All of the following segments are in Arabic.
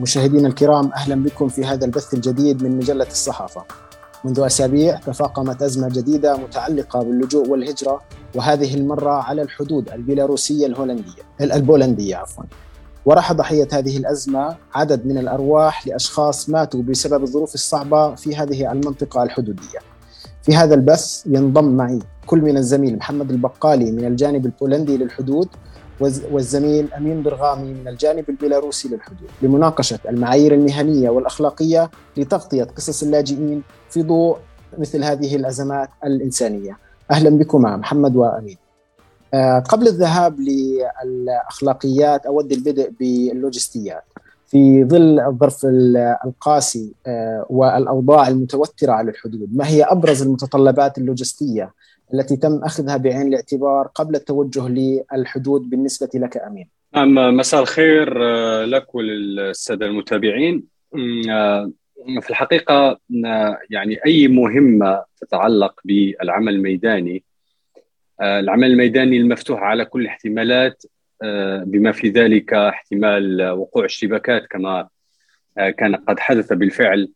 مشاهدينا الكرام أهلا بكم في هذا البث الجديد من مجلة الصحافة. منذ أسابيع تفاقمت أزمة جديدة متعلقة باللجوء والهجرة وهذه المرة على الحدود البيلاروسية الهولندية البولندية عفوا. وراح ضحيه هذه الأزمة عدد من الأرواح لأشخاص ماتوا بسبب الظروف الصعبة في هذه المنطقة الحدودية. في هذا البث ينضم معي كل من الزميل محمد البقالي من الجانب البولندي للحدود والزميل أمين برغامي من الجانب البيلاروسي للحدود لمناقشة المعايير المهنية والأخلاقية لتغطية قصص اللاجئين في ضوء مثل هذه الأزمات الإنسانية. أهلا بكما محمد وأمين. آه، قبل الذهاب للأخلاقيات أود البدء باللوجستيات. في ظل الظرف القاسي آه، والأوضاع المتوترة على الحدود، ما هي أبرز المتطلبات اللوجستية التي تم أخذها بعين الاعتبار قبل التوجه للحدود بالنسبة لك أمين؟ نعم مساء الخير آه، لك وللسادة المتابعين. آه، في الحقيقة يعني أي مهمة تتعلق بالعمل الميداني العمل الميداني المفتوح على كل الاحتمالات بما في ذلك احتمال وقوع اشتباكات كما كان قد حدث بالفعل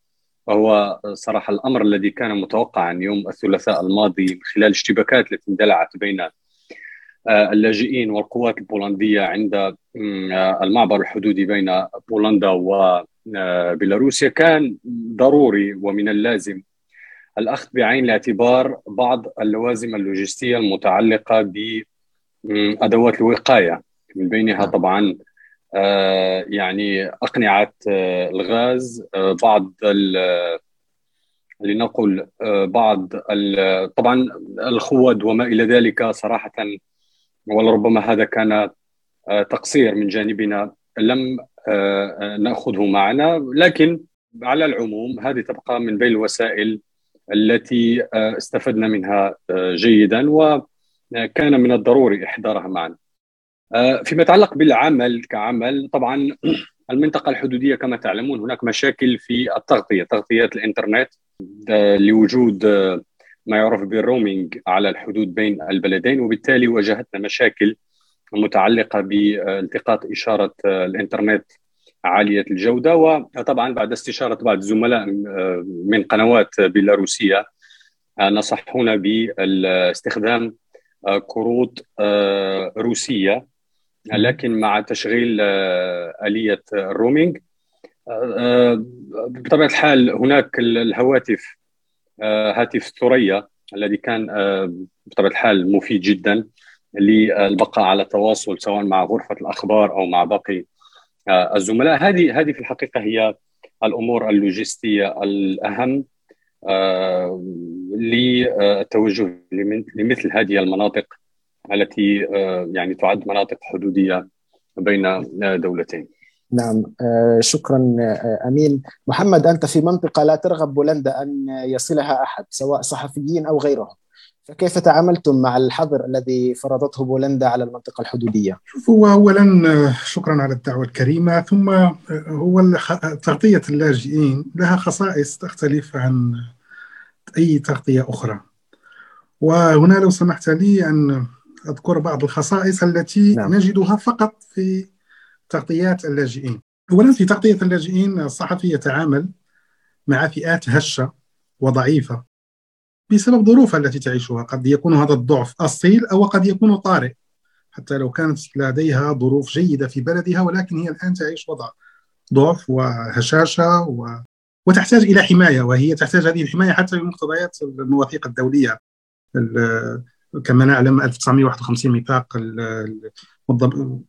وهو صراحة الأمر الذي كان متوقعا يوم الثلاثاء الماضي من خلال الاشتباكات التي اندلعت بين اللاجئين والقوات البولندية عند المعبر الحدودي بين بولندا وبيلاروسيا كان ضروري ومن اللازم الأخذ بعين الاعتبار بعض اللوازم اللوجستية المتعلقة بادوات الوقاية من بينها نعم. طبعا آه، يعني أقنعة آه، الغاز آه، بعض لنقل بعض طبعا الخواد وما إلى ذلك صراحة ولربما هذا كان تقصير من جانبنا لم نأخذه معنا. لكن على العموم هذه تبقى من بين الوسائل التي استفدنا منها جيدا وكان من الضروري إحضارها معنا. آه، فيما يتعلق بالعمل كعمل طبعا المنطقة الحدودية كما تعلمون هناك مشاكل في التغطية تغطية الإنترنت آه، لوجود آه، ما يعرف بالرومينج على الحدود بين البلدين وبالتالي واجهتنا مشاكل متعلقة بالتقاط إشارة الإنترنت عالية الجودة وطبعا بعد استشارة بعض الزملاء من قنوات بيلاروسية نصحونا باستخدام كروت روسية. لكن مع تشغيل آه، آلية ال roaming آه، آه، بطبيعة الحال هناك الهواتف هاتف ثريا الذي كان بطبيعة الحال مفيد جدا للبقاء على تواصل سواء مع غرفة الأخبار أو مع باقي الزملاء. هذه هذه في الحقيقة هي الأمور اللوجستية الأهم للتوجه لمثل هذه المناطق التي آه، يعني تعد مناطق حدودية بين دولتين. نعم آه، شكرا آه، أمين محمد أنت في منطقة لا ترغب بولندا أن يصلها أحد سواء صحفيين أو غيرهم فكيف تعاملتم مع الحظر الذي فرضته بولندا على المنطقة الحدودية؟ هو اولا شكرا على الدعوة الكريمة ثم هو تغطية اللاجئين لها خصائص تختلف عن أي تغطية أخرى. وهنا لو سمحت لي أن أذكر بعض الخصائص التي نعم. نجدها فقط في تغطيات اللاجئين. أولا في تغطية اللاجئين الصحفي يتعامل مع فئات هشة وضعيفة بسبب ظروفها التي تعيشها. قد يكون هذا الضعف أصيل أو قد يكون طارئ. حتى لو كانت لديها ظروف جيدة في بلدها ولكن هي الآن تعيش وضع ضعف وهشاشة و... وتحتاج إلى حماية وهي تحتاج هذه الحماية حتى بمقتضيات المواثيق الدولية. كما نعلم 1951 ميثاق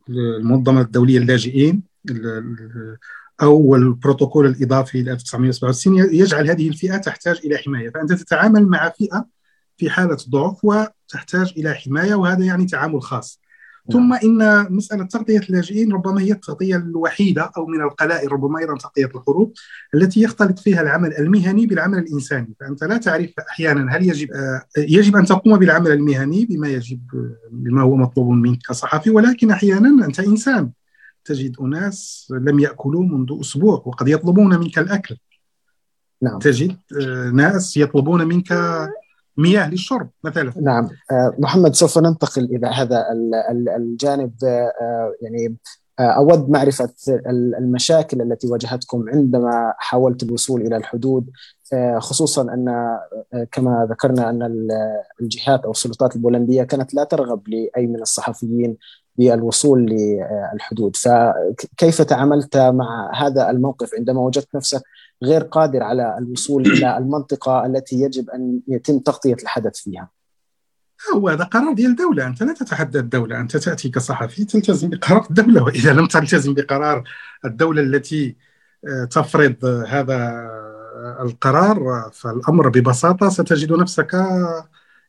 المنظمة الدولية للاجئين أو البروتوكول الإضافي ل 1967 يجعل هذه الفئة تحتاج إلى حماية. فأنت تتعامل مع فئة في حالة ضعف وتحتاج إلى حماية وهذا يعني تعامل خاص. ثم نعم. إن مسألة تغطية اللاجئين ربما هي التغطية الوحيدة أو من القلائل ربما أيضا تغطية الحروب التي يختلط فيها العمل المهني بالعمل الإنساني فأنت لا تعرف أحيانا هل يجب آه، يجب أن تقوم بالعمل المهني بما يجب بما هو مطلوب منك كصحفي ولكن أحيانا أنت إنسان تجد أناس لم يأكلوا منذ أسبوع وقد يطلبون منك الأكل نعم. تجد آه، ناس يطلبون منك مياه للشرب مثلا. نعم. آه، محمد سوف ننتقل إلى هذا الجانب. آه، يعني أود معرفة المشاكل التي واجهتكم عندما حاولت الوصول إلى الحدود خصوصا أن كما ذكرنا أن الجهات أو السلطات البولندية كانت لا ترغب لأي من الصحفيين بالوصول للحدود. فكيف تعاملت مع هذا الموقف عندما وجدت نفسك غير قادر على الوصول إلى المنطقة التي يجب أن يتم تغطية الحدث فيها؟ هو هذا قرار ديال الدولة. أنت لا تتحدى الدولة. أنت تأتي كصحفي تلتزم بقرار الدولة. وإذا لم تلتزم بقرار الدولة التي آه، تفرض هذا القرار فالأمر ببساطة ستجد نفسك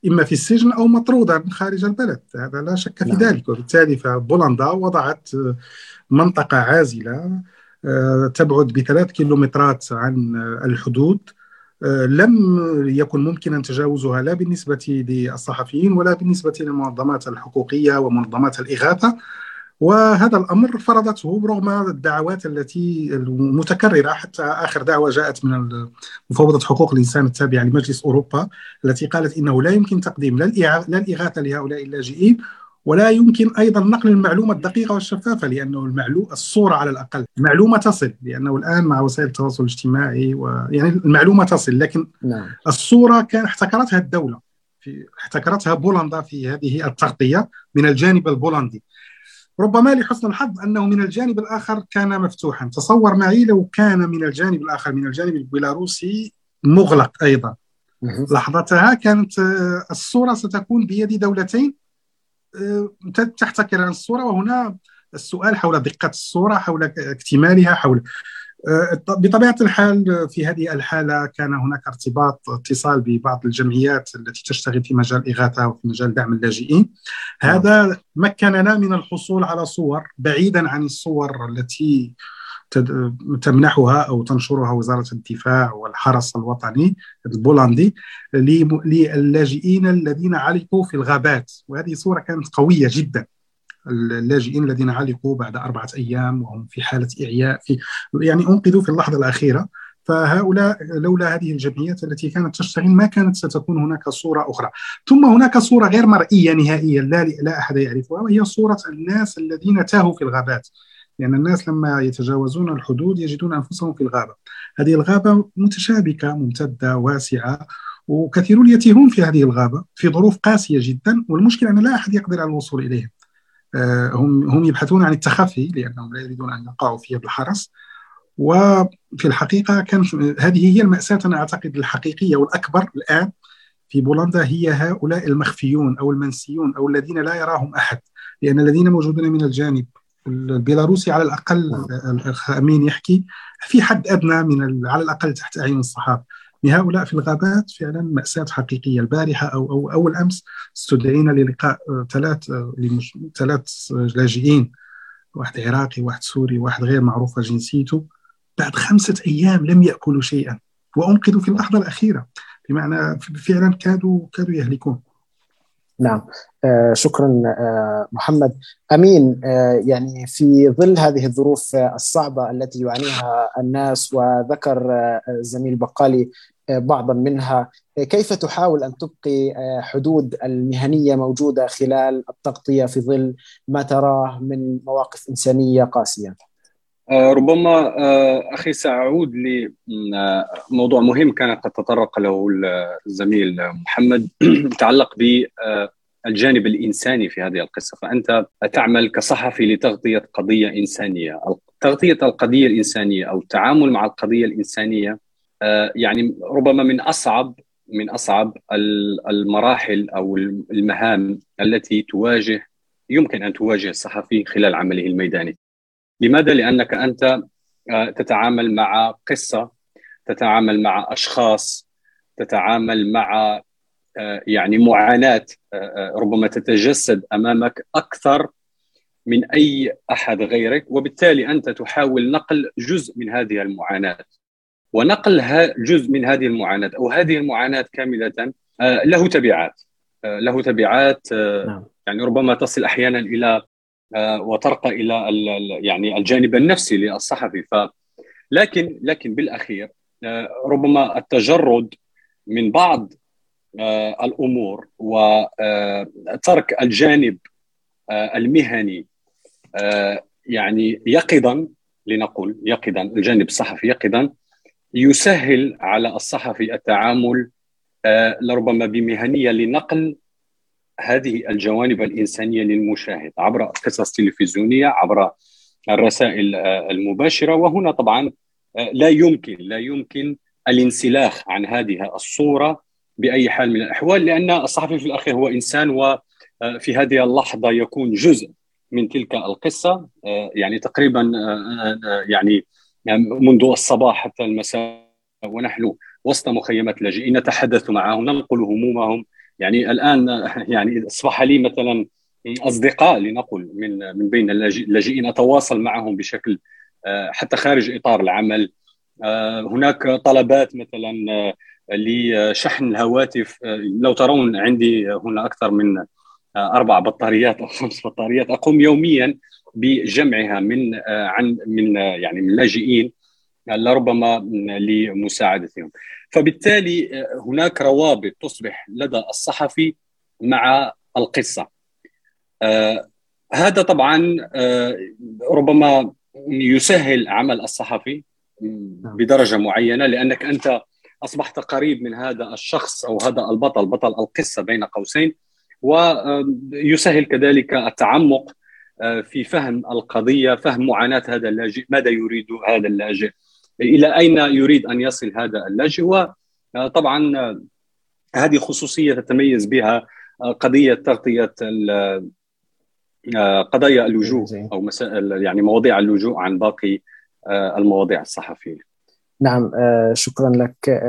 إما في السجن أو مطرودا خارج البلد. هذا لا شك في نعم. ذلك. وبالتالي فبولندا وضعت منطقة عازلة آه، تبعد بثلاث كيلومترات عن الحدود آه، لم يكن ممكنا تجاوزها لا بالنسبة للصحفيين ولا بالنسبة للمنظمات الحقوقية ومنظمات الإغاثة. وهذا الأمر فرضته رغم الدعوات التي المتكررة حتى آخر دعوة جاءت من مفوضة حقوق الإنسان التابعة لمجلس أوروبا التي قالت إنه لا يمكن تقديم لا الإغاثة لهؤلاء اللاجئين ولا يمكن أيضا نقل المعلومة الدقيقة والشفافة لأنه المعلومه الصورة على الأقل المعلومة تصل لأنه الآن مع وسائل التواصل الاجتماعي ويعني المعلومة تصل لكن نعم. الصورة كان احتكرتها الدولة في احتكرتها بولندا في هذه التغطية من الجانب البولندي ربما لحسن الحظ أنه من الجانب الآخر كان مفتوحا. تصور معي لو كان من الجانب الآخر من الجانب البيلاروسي مغلق أيضا. لحظتها كانت آه، الصورة ستكون بيد دولتين. آه، تحتكر الصورة وهنا السؤال حول دقة الصورة حول اكتمالها حول بطبيعة الحال في هذه الحالة كان هناك ارتباط اتصال ببعض الجمعيات التي تشتغل في مجال الاغاثه وفي مجال دعم اللاجئين. هذا مكننا من الحصول على صور بعيدا عن الصور التي تمنحها أو تنشرها وزارة الدفاع والحرس الوطني البولندي للاجئين الذين علقوا في الغابات. وهذه صورة كانت قوية جدا. اللاجئين الذين علقوا بعد أربعة أيام وهم في حالة إعياء في يعني أنقذوا في اللحظة الأخيرة. فهؤلاء لولا هذه الجمعيات التي كانت تشتغل ما كانت ستكون هناك صورة أخرى. ثم هناك صورة غير مرئية نهائيا لا, لا أحد يعرفها وهي صورة الناس الذين تاهوا في الغابات. لأن يعني الناس لما يتجاوزون الحدود يجدون أنفسهم في الغابة. هذه الغابة متشابكة ممتدة واسعة وكثيرون يتيهون في هذه الغابة في ظروف قاسية جدا والمشكلة أن لا أحد يقدر على الوصول إليهم هم هم يبحثون عن التخفي لأنهم لا يريدون أن يقعوا في يد الحرس وفي الحقيقة كان هذه هي المأساة أنا أعتقد الحقيقية والأكبر الآن في بولندا هي هؤلاء المخفيون أو المنسيون أو الذين لا يراهم أحد لأن الذين موجودون من الجانب البيلاروسي على الأقل آمنين يعني في حد أدنى من على الأقل تحت أعين الصحافه لهؤلاء في الغابات فعلا مأساة حقيقية البارحة أو أو أول أمس استدعينا للقاء ثلاث ثلاث لاجئين واحد عراقي واحد سوري واحد غير معروفة جنسيته. بعد خمسة أيام لم يأكلوا شيئا وأنقذوا في اللحظة الأخيرة. بمعنى فعلا كادوا كادوا يهلكون. نعم. آه شكرا آه محمد. أمين آه يعني في ظل هذه الظروف الصعبة التي يعانيها الناس وذكر الزميل بقالي بعضا منها كيف تحاول أن تبقي حدود المهنية موجودة خلال التغطية في ظل ما تراه من مواقف إنسانية قاسية؟ ربما أخي سأعود لموضوع مهم كان قد تطرق له الزميل محمد يتعلق بالجانب الإنساني في هذه القصة. فأنت تعمل كصحفي لتغطية قضية إنسانية. تغطية القضية الإنسانية أو التعامل مع القضية الإنسانية آه، يعني ربما من أصعب من أصعب المراحل أو المهام التي تواجه يمكن أن تواجه الصحفي خلال عمله الميداني. لماذا؟ لأنك أنت آه، تتعامل مع قصة تتعامل مع أشخاص تتعامل مع آه، يعني معاناة آه، ربما تتجسد أمامك أكثر من أي أحد غيرك وبالتالي أنت تحاول نقل جزء من هذه المعاناة ونقل جزء من هذه المعاناة أو هذه المعاناة كاملة له تبعات له تبعات نعم. يعني ربما تصل أحيانا إلى وترقى إلى يعني الجانب النفسي للصحفي. ف لكن لكن بالأخير آه، ربما التجرد من بعض آه، الأمور وترك الجانب المهني يعني يقظا لنقول يقظا الجانب الصحفي يقظا يسهل على الصحفي التعامل آه، لربما بمهنية لنقل هذه الجوانب الإنسانية للمشاهد عبر قصص تلفزيونية عبر الرسائل آه، المباشرة. وهنا طبعا آه، لا يمكن لا يمكن الانسلاخ عن هذه الصورة بأي حال من الأحوال لأن الصحفي في الأخير هو إنسان وفي هذه اللحظة يكون جزء من تلك القصة يعني تقريبا يعني منذ الصباح حتى المساء ونحن وسط مخيمات اللاجئين نتحدث معهم ننقل همومهم يعني الآن يعني أصبح لي مثلا أصدقاء لنقل من من بين اللاجئين أتواصل معهم بشكل آه، حتى خارج إطار العمل. آه، هناك طلبات مثلا آه، لشحن الهواتف. لو ترون عندي هنا أكثر من أربع بطاريات أو خمس بطاريات. أقوم يوميا بجمعها من عن من يعني من اللاجئين لربما لمساعدتهم. فبالتالي هناك روابط تصبح لدى الصحفي مع القصة. آه هذا طبعا آه ربما يسهل عمل الصحفي بدرجة معينة لأنك أنت أصبحت قريب من هذا الشخص أو هذا البطل بطل القصة بين قوسين ويسهل كذلك التعمق آه، في فهم القضية فهم معاناة هذا اللاجئ ماذا يريد هذا اللاجئ. إلى أين يريد أن يصل هذا اللاجئ وطبعا هذه خصوصية تتميز بها قضية تغطية قضايا اللجوء أو مسائل يعني مواضيع اللجوء عن باقي المواضيع الصحفية. نعم شكرا لك.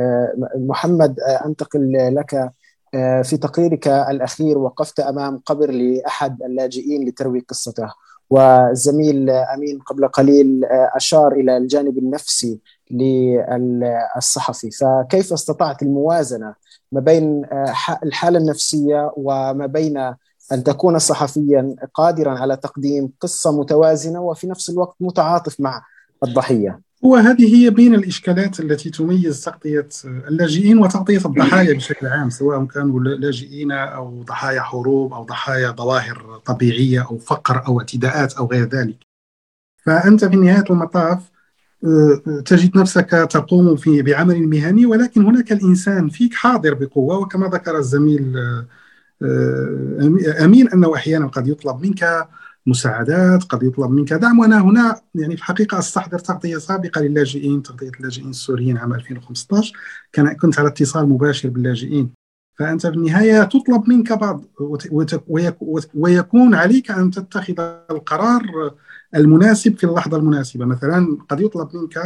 محمد أنتقل لك. في تقريرك الأخير وقفت أمام قبر لأحد اللاجئين لتروي قصته. والزميل أمين قبل قليل أشار إلى الجانب النفسي للصحفي. فكيف استطعت الموازنة ما بين الحالة النفسية وما بين أن تكون صحفيا قادرا على تقديم قصة متوازنة وفي نفس الوقت متعاطف مع الضحية؟ وهذه هي بين الإشكالات التي تميز تغطية اللاجئين وتغطية الضحايا بشكل عام سواء كانوا لاجئين أو ضحايا حروب أو ضحايا ظواهر طبيعية أو فقر أو اعتداءات أو غير ذلك. فأنت في نهايه المطاف آه، تجد نفسك تقوم في بعمل مهني ولكن هناك الإنسان فيك حاضر بقوة وكما ذكر الزميل آه، آه، امين أنه أحيانا قد يطلب منك مساعدات قد يطلب منك دعم. وأنا هنا يعني في الحقيقة أستحضر تغطية سابقة للاجئين تغطية اللاجئين السوريين عام 2015 كان كنت على اتصال مباشر باللاجئين. فأنت في النهاية تطلب منك بعض ويكون عليك أن تتخذ القرار المناسب في اللحظة المناسبة. مثلا قد يطلب منك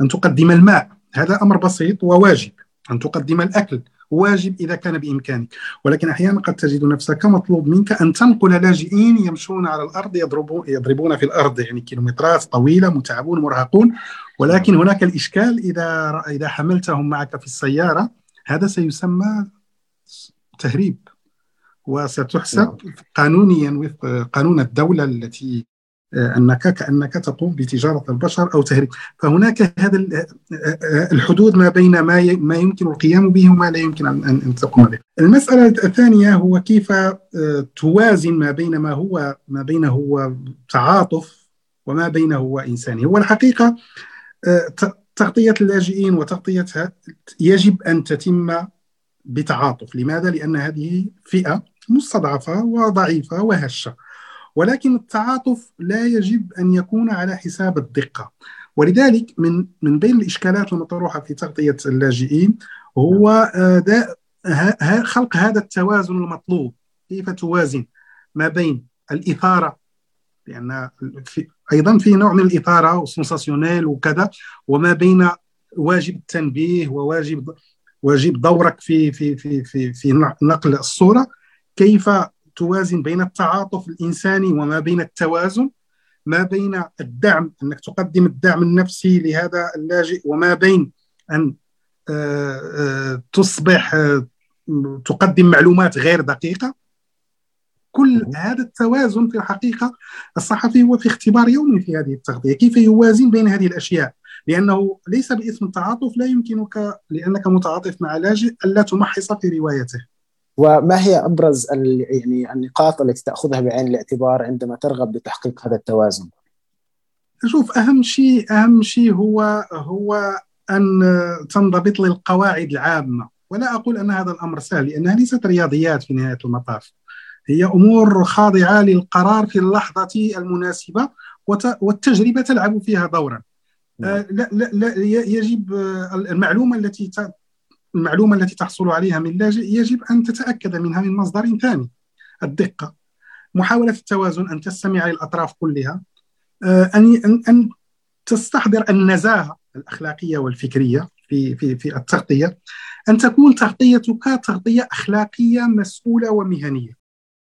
أن تقدم الماء. هذا أمر بسيط وواجب. أن تقدم الأكل. واجب إذا كان بإمكانك. ولكن أحيانا قد تجد نفسك مطلوب منك أن تنقل لاجئين يمشون على الأرض يضربون, يضربون في الأرض يعني كيلومترات طويلة متعبون مرهقون. ولكن هناك الإشكال إذا إذا حملتهم معك في السيارة هذا سيسمى تهريب. وستحسب نعم. قانونيا وفق قانون الدولة التي أنك كانك تقوم بتجارة البشر أو تهريب فهناك هذا آه، آه، الحدود ما بين ما ما يمكن القيام به وما لا يمكن ان تقوم به. المسألة الثانية هو كيف توازن ما بين ما هو ما بينه تعاطف وما بينه هو إنساني. هو الحقيقة تغطية اللاجئين وتغطيتها يجب أن تتم بتعاطف، لماذا؟ لأن هذه فئة مستضعفة وضعيفة وهشة. ولكن التعاطف لا يجب أن يكون على حساب الدقة. ولذلك من من بين الإشكالات المطروحه في تغطية اللاجئين هو آه، خلق هذا التوازن المطلوب. كيف توازن ما بين الإثارة؟ لأن في أيضا في نوع من الإثارة والسنساسيونيل وكذا وما بين واجب التنبيه وواجب واجب دورك في في في في في نقل الصورة. كيف توازن بين التعاطف الإنساني وما بين التوازن ما بين الدعم أنك تقدم الدعم النفسي لهذا اللاجئ وما بين أن آه، آه، تصبح آه، تقدم معلومات غير دقيقة. كل هذا التوازن في الحقيقة الصحفي هو في اختبار يومي في هذه التغطيه كيف يوازن بين هذه الأشياء؟ لأنه ليس باسم التعاطف لا يمكنك لأنك متعاطف مع لاجئ ألا تمحص في روايته. وما هي أبرز يعني النقاط التي تأخذها بعين الاعتبار عندما ترغب بتحقيق هذا التوازن؟ شوف أهم شيء أهم شيء هو هو أن تنضبط للقواعد العامة ولا أقول أن هذا الأمر سهل لأنها ليست رياضيات في نهاية المطاف هي أمور خاضعة للقرار في اللحظة المناسبة والتجربة تلعب فيها دورا نعم. آه، لا, لا, لا يجب المعلومة التي المعلومة التي تحصل عليها من لاجئ يجب أن تتأكد منها من مصدر ثاني الدقة. محاولة التوازن أن تستمع للأطراف كلها آه، أن أن تستحضر النزاهة الأخلاقية والفكرية في في في التغطية أن تكون تغطيتك تغطية أخلاقية مسؤولة ومهنية.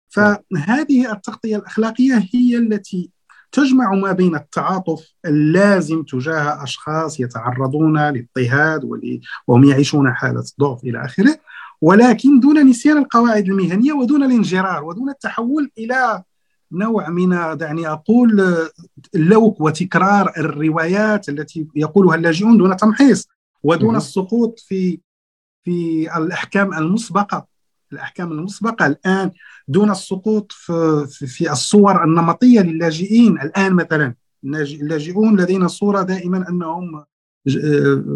فهذه التغطية الأخلاقية هي التي تجمع ما بين التعاطف اللازم تجاه أشخاص يتعرضون لاضطهاد وهم يعيشون حالة ضعف إلى آخره ولكن دون نسيان القواعد المهنية ودون الانجرار ودون التحول إلى نوع من دعني أقول اللوك وتكرار الروايات التي يقولها اللاجئون دون تمحيص ودون السقوط في في الأحكام المسبقة. الأحكام المسبقة الآن دون السقوط في, في الصور النمطية للاجئين. الآن مثلا اللاجئون لدينا صورة دائما أنهم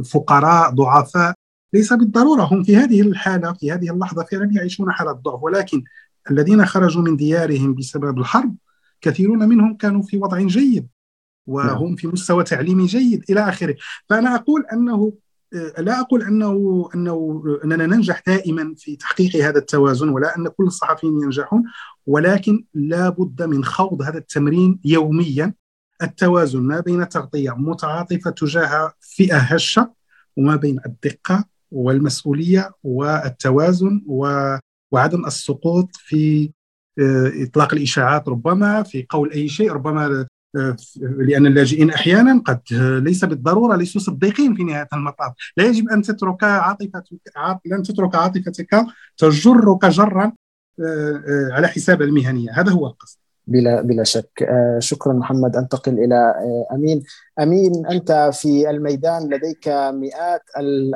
فقراء ضعفاء. ليس بالضرورة هم في هذه الحالة في هذه اللحظة فعلا يعيشون حالة ضعف ولكن الذين خرجوا من ديارهم بسبب الحرب كثيرون منهم كانوا في وضع جيد وهم في مستوى تعليمي جيد إلى آخره. فأنا أقول أنه آه، لا أقول انه أنه أننا ننجح دائما في تحقيق هذا التوازن ولا أن كل الصحفيين ينجحون ولكن لا بد من خوض هذا التمرين يوميا. التوازن ما بين تغطية متعاطفة تجاه فئة هشة وما بين الدقة والمسؤولية والتوازن وعدم السقوط في آه، إطلاق الإشاعات ربما في قول أي شيء ربما لأن اللاجئين أحيانا قد ليس بالضرورة ليسوا صديقين في نهاية المطاف، لا يجب أن تترك عاطفتك لن تترك عاطفتك تجرك جرا آه، آه، على حساب المهنية، هذا هو القصد. بلا بلا شك. آه، شكرا محمد. أنتقل إلى أمين. أمين أنت في الميدان لديك مئات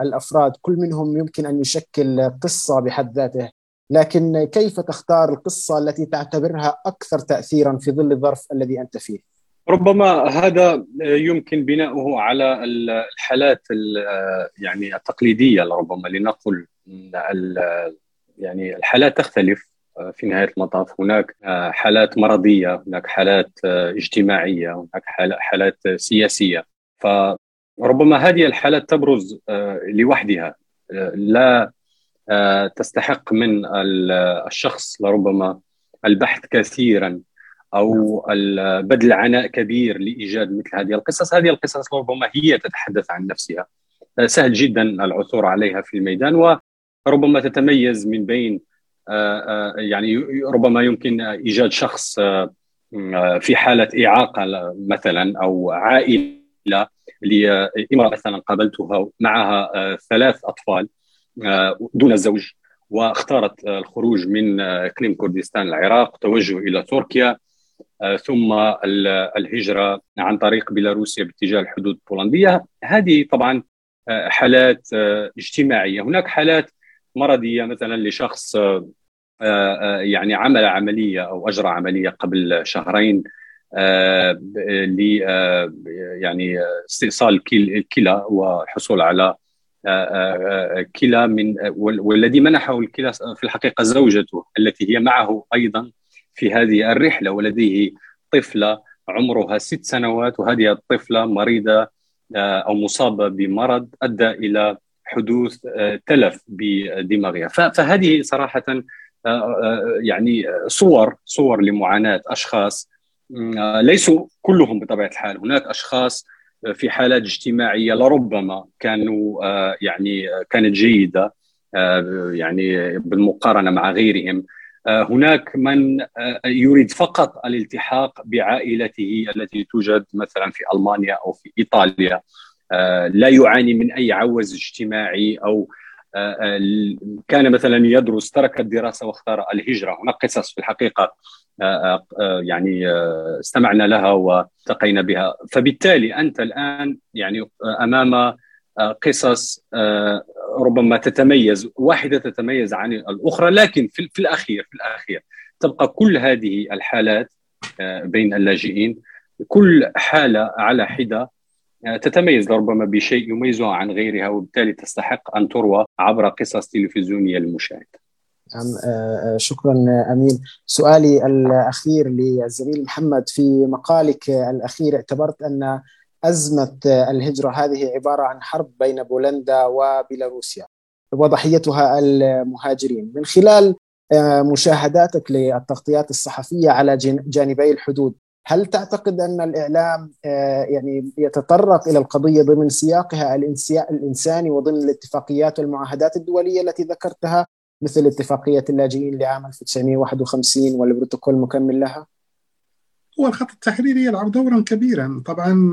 الأفراد. كل منهم يمكن أن يشكل قصة بحد ذاته. لكن كيف تختار القصة التي تعتبرها أكثر تاثيرا في ظل الظرف الذي أنت فيه؟ ربما هذا يمكن بناؤه على الحالات يعني التقليدية ربما لنقل يعني الحالات تختلف. في نهاية المطاف هناك حالات مرضية هناك حالات اجتماعية هناك حالات سياسية. فربما هذه الحالات تبرز لوحدها. لا تستحق من الشخص لربما البحث كثيرا أو بذل عناء كبير لإيجاد مثل هذه القصص، هذه القصص ربما هي تتحدث عن نفسها. سهل جدا العثور عليها في الميدان وربما تتميز من بين آه، آه، يعني ربما يمكن إيجاد شخص آه، في حالة إعاقة مثلا أو عائلة لإمرأة مثلا قابلتها معها ثلاث أطفال دون الزوج واختارت الخروج من إقليم كردستان العراق توجه إلى تركيا. آه، ثم الهجرة عن طريق بيلاروسيا باتجاه الحدود البولندية. هذه طبعا آه، حالات آه، اجتماعية. هناك حالات مرضية مثلا لشخص يعني عمل عملية أو أجرى عملية قبل شهرين ل يعني استئصال الكلى وحصول على كلى من والذي منحه الكلى في الحقيقة زوجته التي هي معه أيضا في هذه الرحلة ولديه طفلة عمرها ست سنوات وهذه الطفلة مريضة آه، أو مصابة بمرض أدى إلى حدوث آه، تلف بدماغها. فهذه صراحة آه، يعني صور صور لمعاناة أشخاص ليسوا كلهم بطبيعة الحال. هناك أشخاص في حالات اجتماعية لربما كانوا يعني كانت جيدة يعني بالمقارنة مع غيرهم. هناك من آه، يريد فقط الالتحاق بعائلته التي توجد مثلا في ألمانيا أو في إيطاليا. آه، لا يعاني من أي عوز اجتماعي أو كان مثلا يدرس ترك الدراسة واختار الهجرة. هناك قصص في الحقيقة يعني استمعنا لها والتقينا بها. فبالتالي أنت الآن يعني أمام قصص آه، ربما تتميز واحدة تتميز عن الأخرى لكن في, في الأخير في الأخير تبقى كل هذه الحالات آه، بين اللاجئين كل حالة على حدة تتميز لربما بشيء يميزها عن غيرها وبالتالي تستحق أن تروى عبر قصص تلفزيونية للمشاهد. نعم شكرا أمين سؤالي الأخير للزميل محمد في مقالك الأخير اعتبرت أن أزمة الهجرة. هذه عبارة عن حرب بين بولندا وبيلاروسيا. وضحيتها المهاجرين. من خلال مشاهداتك للتغطيات الصحفية على جانبي الحدود هل تعتقد أن الإعلام يعني يتطرق إلى القضية ضمن سياقها الإنساني وضمن الاتفاقيات والمعاهدات الدولية التي ذكرتها مثل اتفاقية اللاجئين لعام 1951 والبروتوكول المكمل لها؟ هو الخط التحريري يلعب دورا كبيرا. طبعا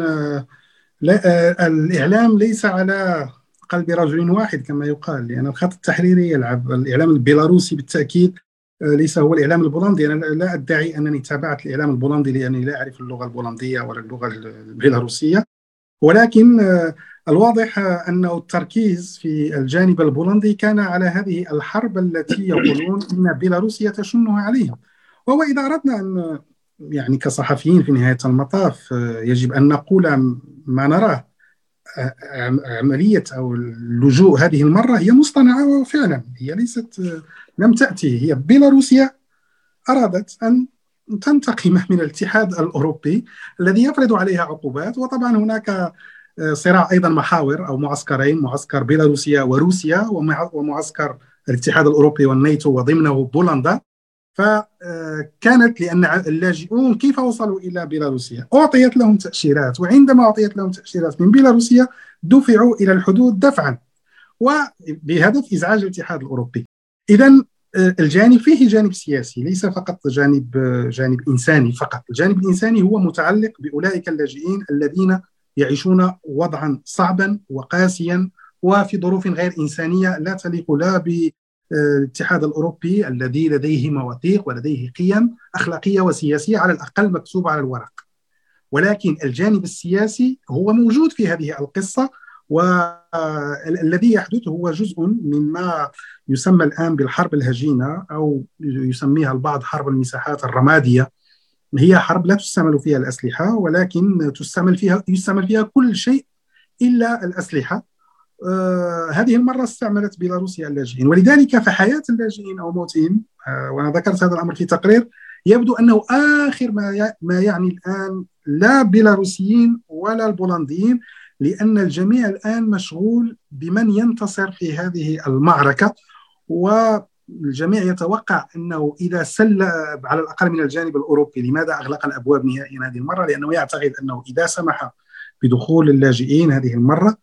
لا الإعلام ليس على قلب رجل واحد كما يقال لأن الخط التحريري يلعب الإعلام البيلاروسي بالتأكيد ليس هو الإعلام البولندي. أنا لا أدعي أنني تابعت الإعلام البولندي لأني لا أعرف اللغة البولندية ولا اللغة البيلاروسية. ولكن الواضح أنه التركيز في الجانب البولندي كان على هذه الحرب التي يقولون إن بيلاروسيا تشنها عليهم. وهو إذا أردنا أن يعني كصحفيين في نهاية المطاف يجب أن نقول ما نراه عملية أو اللجوء هذه المرة هي مصطنعة فعلا هي ليست لم تأتي هي بيلاروسيا أرادت أن تنتقم من الاتحاد الأوروبي الذي يفرض عليها عقوبات وطبعا هناك صراع أيضا محاور أو معسكرين معسكر بيلاروسيا وروسيا ومعسكر الاتحاد الأوروبي والناتو وضمنه بولندا. فكانت لأن اللاجئون كيف وصلوا إلى بيلاروسيا؟ أعطيت لهم تأشيرات وعندما أعطيت لهم تأشيرات من بيلاروسيا دفعوا إلى الحدود دفعا وبهدف إزعاج الاتحاد الأوروبي. اذا الجانب فيه جانب سياسي ليس فقط جانب جانب إنساني فقط، الجانب الإنساني هو متعلق بأولئك اللاجئين الذين يعيشون وضعا صعبا وقاسيا وفي ظروف غير إنسانية لا تليق لا الاتحاد الأوروبي الذي لديه مواثيق ولديه قيم أخلاقية وسياسية على الأقل مكتوبه على الورق. ولكن الجانب السياسي هو موجود في هذه القصة والذي يحدث هو جزء مما يسمى الآن بالحرب الهجينة أو يسميها البعض حرب المساحات الرمادية هي حرب لا تستعمل فيها الأسلحة ولكن تستعمل فيها يستعمل فيها كل شيء إلا الأسلحة آه هذه المرة استعملت بيلاروسيا اللاجئين ولذلك فحياة اللاجئين أو موتهم آه وأنا ذكرت هذا الأمر في تقرير يبدو أنه آخر ما ما يعني الآن لا بيلاروسيين ولا البولنديين لأن الجميع الآن مشغول بمن ينتصر في هذه المعركة والجميع يتوقع أنه إذا سل على الأقل من الجانب الأوروبي لماذا أغلق الأبواب نهائيا هذه المرة؟ لأنه يعتقد أنه إذا سمح بدخول اللاجئين هذه المرة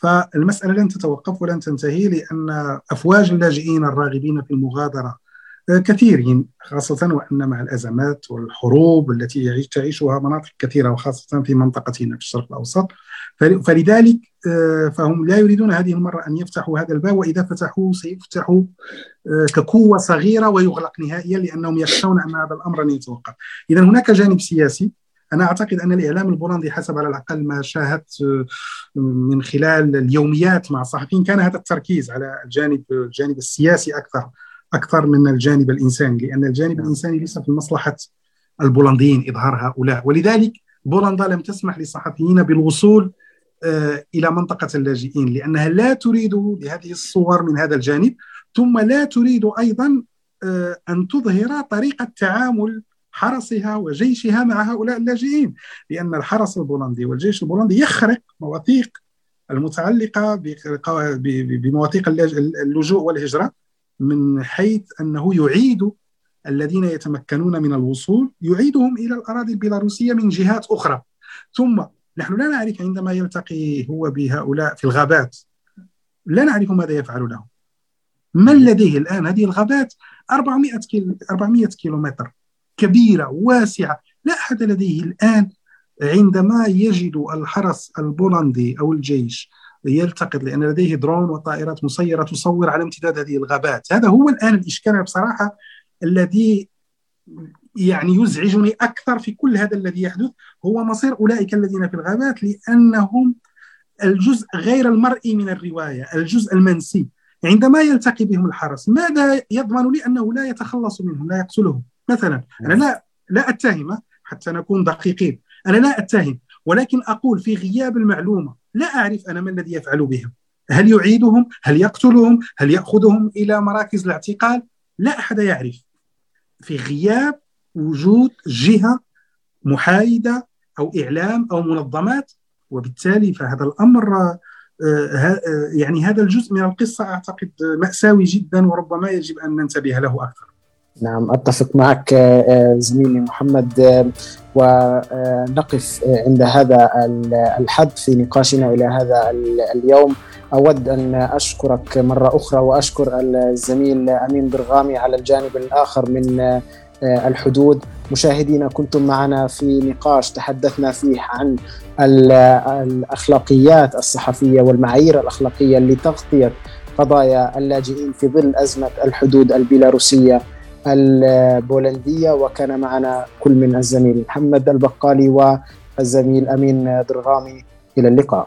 فالمسألة لن تتوقف ولن تنتهي لأن أفواج اللاجئين الراغبين في المغادرة كثيرين خاصة وأن مع الأزمات والحروب التي تعيشها مناطق كثيرة وخاصة في منطقتنا في الشرق الأوسط. فلذلك فهم لا يريدون هذه المرة أن يفتحوا هذا الباب وإذا فتحوه سيفتحوا كقوة صغيرة ويغلق نهائيا لأنهم يخشون أن هذا الأمر لن يتوقف. إذا هناك جانب سياسي أنا أعتقد أن الإعلام البولندي حسب على الأقل ما شاهدت من خلال اليوميات مع الصحفيين كان هذا التركيز على الجانب الجانب السياسي أكثر أكثر من الجانب الإنساني لأن الجانب الإنساني ليس في مصلحة البولنديين إظهار هؤلاء. ولذلك بولندا لم تسمح للصحفيين بالوصول إلى منطقة اللاجئين لأنها لا تريد بهذه الصور من هذا الجانب ثم لا تريد أيضا أن تظهر طريقة تعامل حرسها وجيشها مع هؤلاء اللاجئين لأن الحرس البولندي والجيش البولندي يخرق مواثيق المتعلقة بمواثيق اللجوء والهجرة من حيث أنه يعيد الذين يتمكنون من الوصول يعيدهم إلى الأراضي البيلاروسية من جهات أخرى. ثم نحن لا نعرف عندما يلتقي هو بهؤلاء في الغابات لا نعرف ماذا يفعل لهم. من لديه الآن؟ هذه الغابات 400 كيلو 400 كيلومتر. كبيرة واسعة. لا أحد لديه الآن عندما يجد الحرس البولندي أو الجيش يلتقط لأن لديه درون وطائرات مسيرة تصور على امتداد هذه الغابات. هذا هو الآن الإشكال بصراحة الذي يعني يزعجني أكثر في كل هذا الذي يحدث. هو مصير أولئك الذين في الغابات لأنهم الجزء غير المرئي من الرواية الجزء المنسي. عندما يلتقي بهم الحرس ماذا يضمن لي أنه لا يتخلص منهم لا يقتلهم مثلا أنا لا لا أتهمه حتى نكون دقيقين. أنا لا أتهم ولكن أقول في غياب المعلومة لا أعرف أنا ما الذي يفعل بهم. هل يعيدهم؟ هل يقتلهم؟ هل يأخذهم إلى مراكز الاعتقال؟ لا أحد يعرف. في غياب وجود جهة محايدة أو إعلام أو منظمات وبالتالي فهذا الأمر آه، آه، يعني هذا الجزء من القصة أعتقد مأساوي جدا وربما يجب أن ننتبه له أكثر. نعم أتفق معك آه، زميلي محمد ونقف عند هذا الحد في نقاشنا إلى هذا اليوم. أود أن أشكرك مرة أخرى وأشكر الزميل أمين برغامي على الجانب الآخر من آه، الحدود. مشاهدينا كنتم معنا في نقاش تحدثنا فيه عن الأخلاقيات الصحفية والمعايير الأخلاقية لتغطية قضايا اللاجئين في ظل أزمة الحدود البيلاروسية. البولندية وكان معنا كل من الزميل محمد البقالي والزميل أمين درغامي. إلى اللقاء.